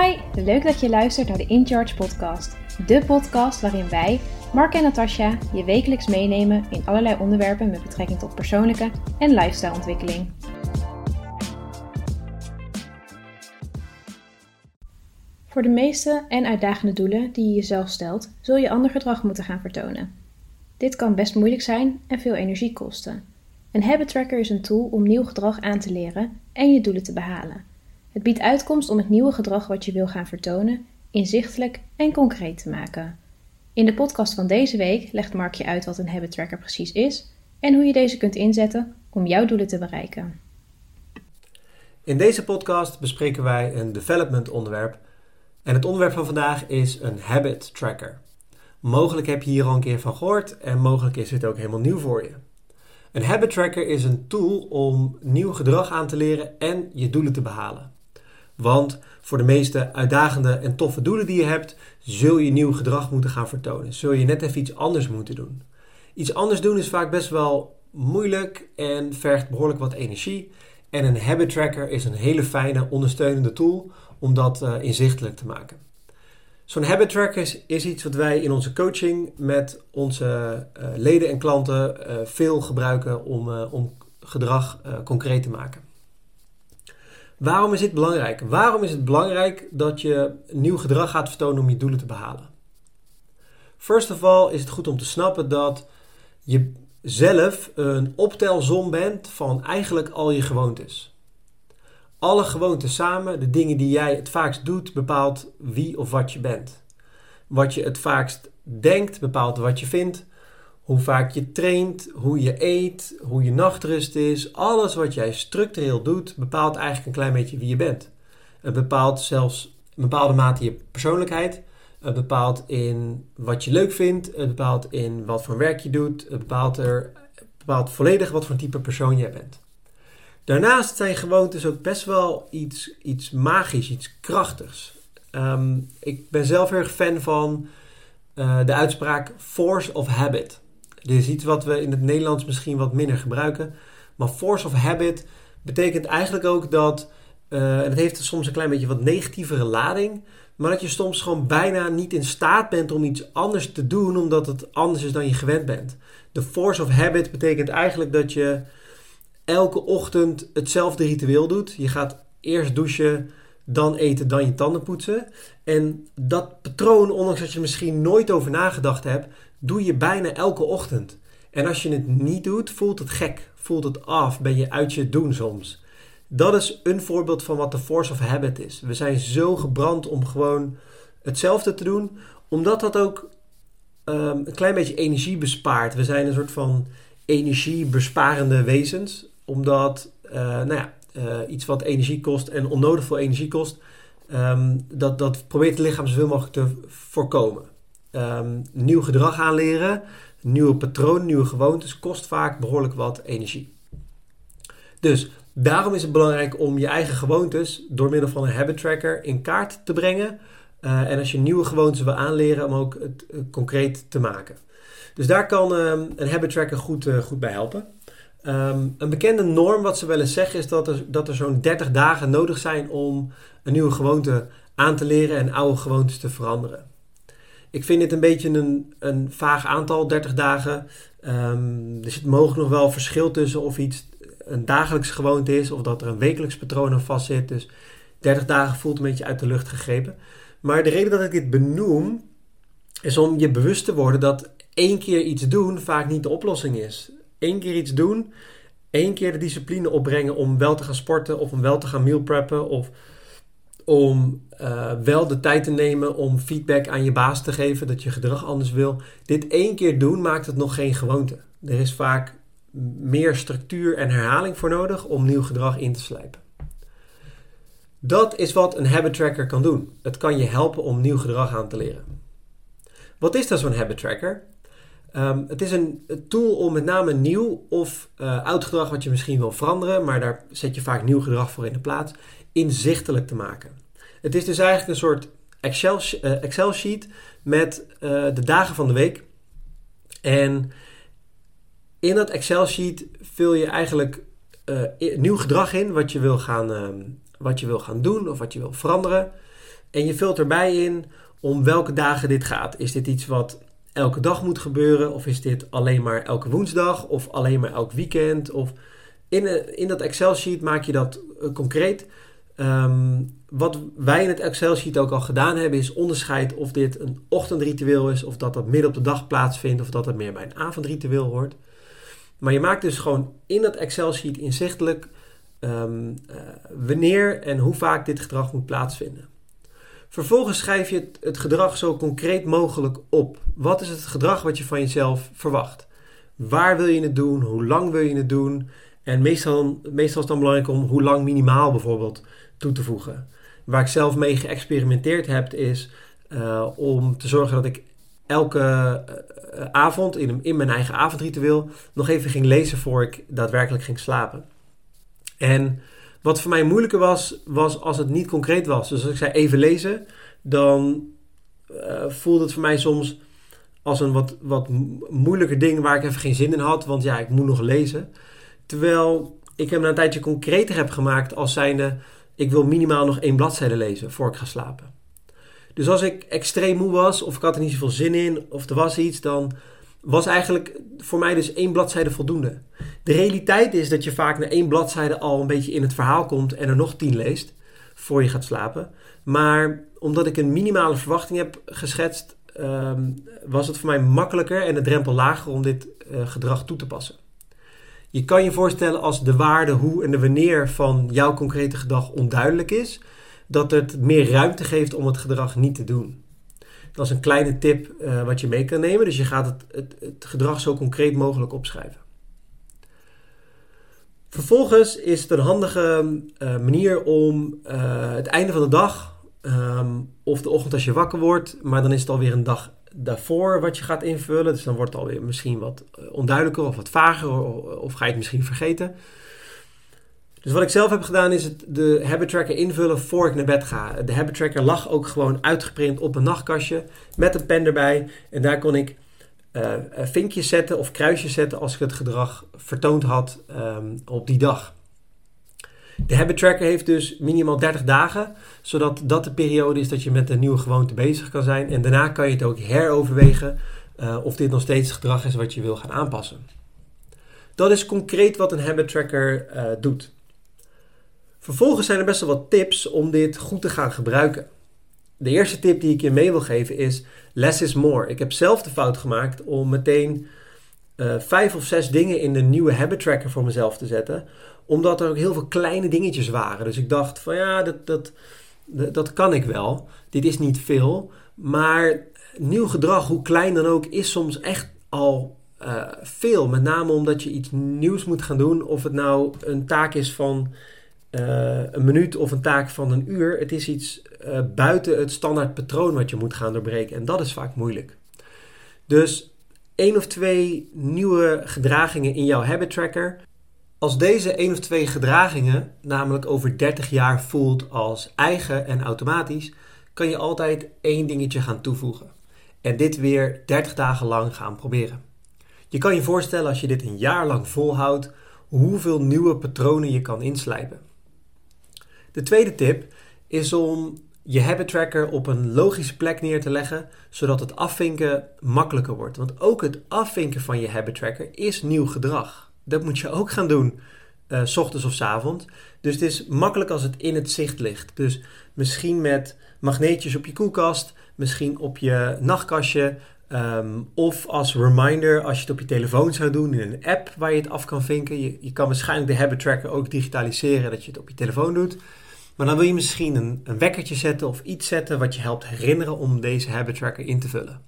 Hi, leuk dat je luistert naar de In Charge podcast. De podcast waarin wij, Mark en Natasja, je wekelijks meenemen in allerlei onderwerpen met betrekking tot persoonlijke en lifestyleontwikkeling. Voor de meeste en uitdagende doelen die je jezelf stelt, zul je ander gedrag moeten gaan vertonen. Dit kan best moeilijk zijn en veel energie kosten. Een habit tracker is een tool om nieuw gedrag aan te leren en je doelen te behalen. Het biedt uitkomst om het nieuwe gedrag wat je wil gaan vertonen inzichtelijk en concreet te maken. In de podcast van deze week legt Mark je uit wat een habit tracker precies is en hoe je deze kunt inzetten om jouw doelen te bereiken. In deze podcast bespreken wij een development onderwerp en het onderwerp van vandaag is een habit tracker. Mogelijk heb je hier al een keer van gehoord en mogelijk is het ook helemaal nieuw voor je. Een habit tracker is een tool om nieuw gedrag aan te leren en je doelen te behalen. Want voor de meeste uitdagende en toffe doelen die je hebt, zul je nieuw gedrag moeten gaan vertonen. Zul je net even iets anders moeten doen. Iets anders doen is vaak best wel moeilijk en vergt behoorlijk wat energie. En een habit tracker is een hele fijne ondersteunende tool om dat uh, inzichtelijk te maken. Zo'n habit tracker is, iets wat wij in onze coaching met onze uh, leden en klanten uh, veel gebruiken om gedrag concreet te maken. Waarom is dit belangrijk? Waarom is het belangrijk dat je nieuw gedrag gaat vertonen om je doelen te behalen? First of all is het goed om te snappen dat je zelf een optelsom bent van eigenlijk al je gewoontes. Alle gewoontes samen, de dingen die jij het vaakst doet, bepaalt wie of wat je bent. Wat je het vaakst denkt, bepaalt wat je vindt. Hoe vaak je traint, hoe je eet, hoe je nachtrust is. Alles wat jij structureel doet, bepaalt eigenlijk een klein beetje wie je bent. Het bepaalt zelfs een bepaalde mate je persoonlijkheid. Het bepaalt in wat je leuk vindt. Het bepaalt in wat voor werk je doet. Het bepaalt, er, bepaalt volledig wat voor type persoon jij bent. Daarnaast zijn gewoontes ook best wel iets, iets magisch, iets krachtigs. Ehm, ik ben zelf heel erg fan van uh, de uitspraak force of habit. Dit is iets wat we in het Nederlands misschien wat minder gebruiken. Maar force of habit betekent eigenlijk ook dat, uh, en het heeft soms een klein beetje wat negatievere lading, maar dat je soms gewoon bijna niet in staat bent om iets anders te doen omdat het anders is dan je gewend bent. De force of habit betekent eigenlijk dat je elke ochtend hetzelfde ritueel doet. Je gaat eerst douchen, dan eten, dan je tanden poetsen. En dat patroon, ondanks dat je misschien nooit over nagedacht hebt, doe je bijna elke ochtend. En als je het niet doet, voelt het gek, voelt het af, ben je uit je doen soms. Dat is een voorbeeld van wat de force of habit is. We zijn zo gebrand om gewoon hetzelfde te doen, omdat dat ook um, een klein beetje energie bespaart. We zijn een soort van energiebesparende wezens, omdat uh, nou ja, uh, iets wat energie kost en onnodig veel energie kost, um, dat, dat probeert het lichaam zoveel mogelijk te voorkomen. Um, nieuw gedrag aanleren, nieuwe patronen, nieuwe gewoontes kost vaak behoorlijk wat energie. Dus daarom is het belangrijk om je eigen gewoontes door middel van een habit tracker in kaart te brengen. Uh, en als je nieuwe gewoontes wil aanleren, om ook het uh, concreet te maken. Dus daar kan um, een habit tracker goed, goed bij helpen. Um, een bekende norm wat ze wel eens zeggen is dat er, dat er zo'n 30 dagen nodig zijn om een nieuwe gewoonte aan te leren en oude gewoontes te veranderen. Ik vind dit een beetje een, een vaag aantal, 30 dagen. Um, er zit mogelijk nog wel verschil tussen of iets een dagelijkse gewoonte is of dat er een wekelijks patroon aan vast zit. Dus 30 dagen voelt een beetje uit de lucht gegrepen. Maar de reden dat ik dit benoem is om je bewust te worden dat één keer iets doen vaak niet de oplossing is. Eén keer iets doen, één keer de discipline opbrengen om wel te gaan sporten of om wel te gaan meal preppen of om uh, wel de tijd te nemen om feedback aan je baas te geven dat je gedrag anders wil. Dit één keer doen maakt het nog geen gewoonte. Er is vaak meer structuur en herhaling voor nodig om nieuw gedrag in te slijpen. Dat is wat een habit tracker kan doen. Het kan je helpen om nieuw gedrag aan te leren. Wat is dan zo'n habit tracker? Um, het is een tool om met name nieuw of uh, oud gedrag wat je misschien wil veranderen, maar daar zet je vaak nieuw gedrag voor in de plaats, inzichtelijk te maken. Het is dus eigenlijk een soort Excel, uh, Excel sheet met uh, de dagen van de week. En in dat Excel sheet vul je eigenlijk nieuw gedrag in wat je wil gaan, ehm, wat je wil gaan doen of wat je wil veranderen. En je vult erbij in om welke dagen dit gaat. Is dit iets wat elke dag moet gebeuren? Of is dit alleen maar elke woensdag? Of alleen maar elk weekend? Of in, in dat Excel-sheet maak je dat uh, concreet. Um, wat wij in het Excel-sheet ook al gedaan hebben, is onderscheid of dit een ochtendritueel is, of dat dat midden op de dag plaatsvindt, of dat het meer bij een avondritueel hoort. Maar je maakt dus gewoon in dat Excel-sheet inzichtelijk um, uh, wanneer en hoe vaak dit gedrag moet plaatsvinden. Vervolgens schrijf je het, gedrag zo concreet mogelijk op. Wat is het gedrag wat je van jezelf verwacht? Waar wil je het doen? Hoe lang wil je het doen? En meestal, meestal is het dan belangrijk om hoe lang minimaal bijvoorbeeld toe te voegen. Waar ik zelf mee geëxperimenteerd heb, is uh, om te zorgen dat ik elke uh, avond in, in mijn eigen avondritueel nog even ging lezen voor ik daadwerkelijk ging slapen. En wat voor mij moeilijker was, was als het niet concreet was. Dus als ik zei even lezen, dan uh, voelde het voor mij soms als een wat, wat moeilijker ding waar ik even geen zin in had. Want ja, ik moet nog lezen. Terwijl ik hem na een tijdje concreter heb gemaakt als zijnde... ik wil minimaal nog één bladzijde lezen voor ik ga slapen. Dus als ik extreem moe was of ik had er niet zoveel zin in of er was iets... dan was eigenlijk voor mij dus één bladzijde voldoende. De realiteit is dat je vaak na één bladzijde al een beetje in het verhaal komt... en er nog tien leest voor je gaat slapen. Maar omdat ik een minimale verwachting heb geschetst... Um, was het voor mij makkelijker en de drempel lager om dit uh, gedrag toe te passen. Je kan je voorstellen als de waarde, hoe en de wanneer van jouw concrete gedrag onduidelijk is, dat het meer ruimte geeft om het gedrag niet te doen. Dat is een kleine tip uh, wat je mee kan nemen. Dus je gaat het, het gedrag zo concreet mogelijk opschrijven. Vervolgens is het een handige uh, manier om uh, het einde van de dag um, of de ochtend als je wakker wordt, maar dan is het alweer een dag daarvoor wat je gaat invullen. Dus dan wordt het alweer misschien wat eh, onduidelijker of wat vager of, of ga je het misschien vergeten. Dus wat ik zelf heb gedaan is het de habit tracker invullen voor ik naar bed ga. De habit tracker lag ook gewoon uitgeprint op een nachtkastje met een pen erbij. En daar kon ik uh, vinkjes zetten of kruisjes zetten als ik het gedrag vertoond had um, op die dag. De habit tracker heeft dus minimaal 30 dagen, zodat dat de periode is dat je met een nieuwe gewoonte bezig kan zijn. En daarna kan je het ook heroverwegen uh, of dit nog steeds het gedrag is wat je wil gaan aanpassen. Dat is concreet wat een habit tracker doet. Vervolgens zijn er best wel wat tips om dit goed te gaan gebruiken. De eerste tip die ik je mee wil geven is less is more. Ik heb zelf de fout gemaakt om meteen uh, vijf of zes dingen in de nieuwe habit tracker voor mezelf te zetten omdat er ook heel veel kleine dingetjes waren. Dus ik dacht van ja, dat, dat, dat, kan ik wel. Dit is niet veel. Maar nieuw gedrag, hoe klein dan ook, is soms echt al uh, veel. Met name omdat je iets nieuws moet gaan doen. Of het nou een taak is van uh, een minuut of een taak van een uur. Het is iets uh, buiten het standaard patroon wat je moet gaan doorbreken. En dat is vaak moeilijk. Dus één of twee nieuwe gedragingen in jouw habit tracker als deze één of twee gedragingen namelijk over 30 jaar voelt als eigen en automatisch, kan je altijd één dingetje gaan toevoegen. En dit weer 30 dagen lang gaan proberen. Je kan je voorstellen als je dit een jaar lang volhoudt, hoeveel nieuwe patronen je kan inslijpen. De tweede tip is om je habit tracker op een logische plek neer te leggen, zodat het afvinken makkelijker wordt. Want ook het afvinken van je habit tracker is nieuw gedrag dat moet je ook gaan doen, s ochtends of s. Dus het is makkelijk als het in het zicht ligt. Dus misschien met magneetjes op je koelkast, misschien op je nachtkastje. Um, of als reminder als je het op je telefoon zou doen in een app waar je het af kan vinken. Je kan waarschijnlijk de habit tracker ook digitaliseren dat je het op je telefoon doet. Maar dan wil je misschien een, een wekkertje zetten of iets zetten wat je helpt herinneren om deze habit tracker in te vullen.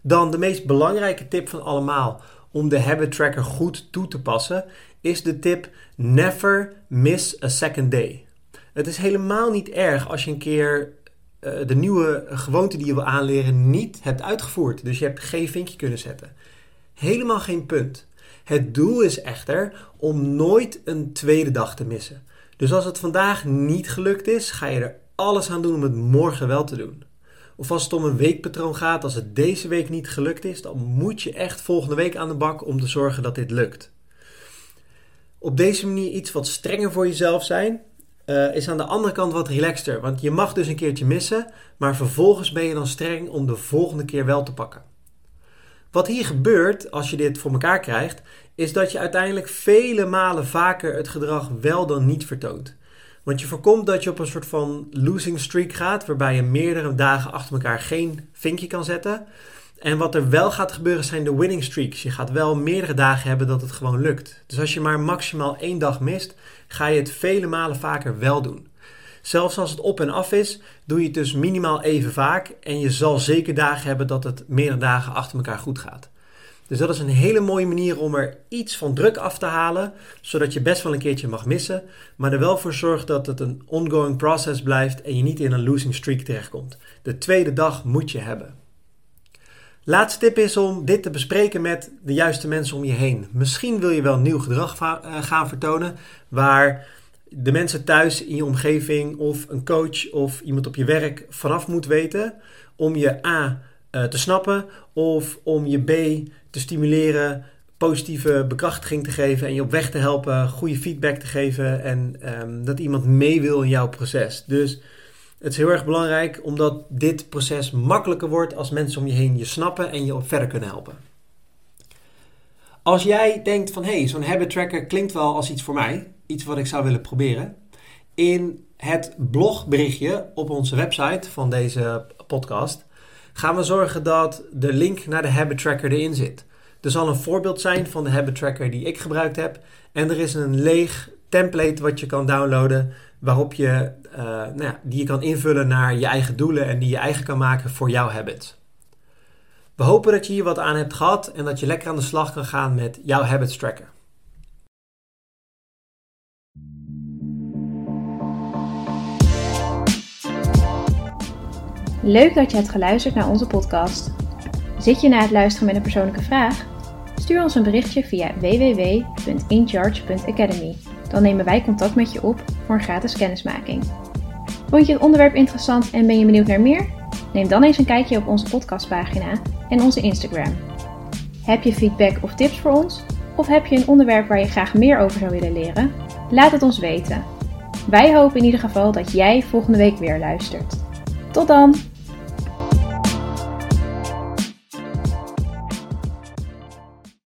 Dan de meest belangrijke tip van allemaal om de habit tracker goed toe te passen, is de tip never miss a second day. Het is helemaal niet erg als je een keer uh, de nieuwe gewoonte die je wil aanleren niet hebt uitgevoerd. Dus je hebt geen vinkje kunnen zetten. Helemaal geen punt. Het doel is echter om nooit een tweede dag te missen. Dus als het vandaag niet gelukt is, ga je er alles aan doen om het morgen wel te doen. Of als het om een weekpatroon gaat, als het deze week niet gelukt is, dan moet je echt volgende week aan de bak om te zorgen dat dit lukt. Op deze manier iets wat strenger voor jezelf zijn, eh, is aan de andere kant wat relaxter. Want je mag dus een keertje missen, maar vervolgens ben je dan streng om de volgende keer wel te pakken. Wat hier gebeurt als je dit voor elkaar krijgt, is dat je uiteindelijk vele malen vaker het gedrag wel dan niet vertoont. Want je voorkomt dat je op een soort van losing streak gaat, waarbij je meerdere dagen achter elkaar geen vinkje kan zetten. En wat er wel gaat gebeuren zijn de winning streaks. Je gaat wel meerdere dagen hebben dat het gewoon lukt. Dus als je maar maximaal één dag mist, ga je het vele malen vaker wel doen. Zelfs als het op en af is, doe je het dus minimaal even vaak. En je zal zeker dagen hebben dat het meerdere dagen achter elkaar goed gaat. Dus dat is een hele mooie manier om er iets van druk af te halen, zodat je best wel een keertje mag missen, maar er wel voor zorgt dat het een ongoing process blijft en je niet in een losing streak terechtkomt. De tweede dag moet je hebben. Laatste tip is om dit te bespreken met de juiste mensen om je heen. Misschien wil je wel nieuw gedrag eh, gaan vertonen waar de mensen thuis in je omgeving of een coach of iemand op je werk vanaf moet weten om je A eh, te snappen of om je B te stimuleren, positieve bekrachtiging te geven en je op weg te helpen, goede feedback te geven en ehm, dat iemand mee wil in jouw proces. Dus het is heel erg belangrijk omdat dit proces makkelijker wordt als mensen om je heen je snappen en je op verder kunnen helpen. Als jij denkt van hé, hey, zo'n habit tracker klinkt wel als iets voor mij, iets wat ik zou willen proberen. In het blogberichtje op onze website van deze podcast gaan we zorgen dat de link naar de habit tracker erin zit. Er zal een voorbeeld zijn van de habit tracker die ik gebruikt heb en er is een leeg template wat je kan downloaden waarop je, uh, nou ja, die je kan invullen naar je eigen doelen en die je eigen kan maken voor jouw habits. We hopen dat je hier wat aan hebt gehad en dat je lekker aan de slag kan gaan met jouw habits tracker. Leuk dat je hebt geluisterd naar onze podcast. Zit je na het luisteren met een persoonlijke vraag? Stuur ons een berichtje via www.incharge.academy. Dan nemen wij contact met je op voor een gratis kennismaking. Vond je het onderwerp interessant en ben je benieuwd naar meer? Neem dan eens een kijkje op onze podcastpagina en onze Instagram. Heb je feedback of tips voor ons? Of heb je een onderwerp waar je graag meer over zou willen leren? Laat het ons weten. Wij hopen in ieder geval dat jij volgende week weer luistert. Tot dan!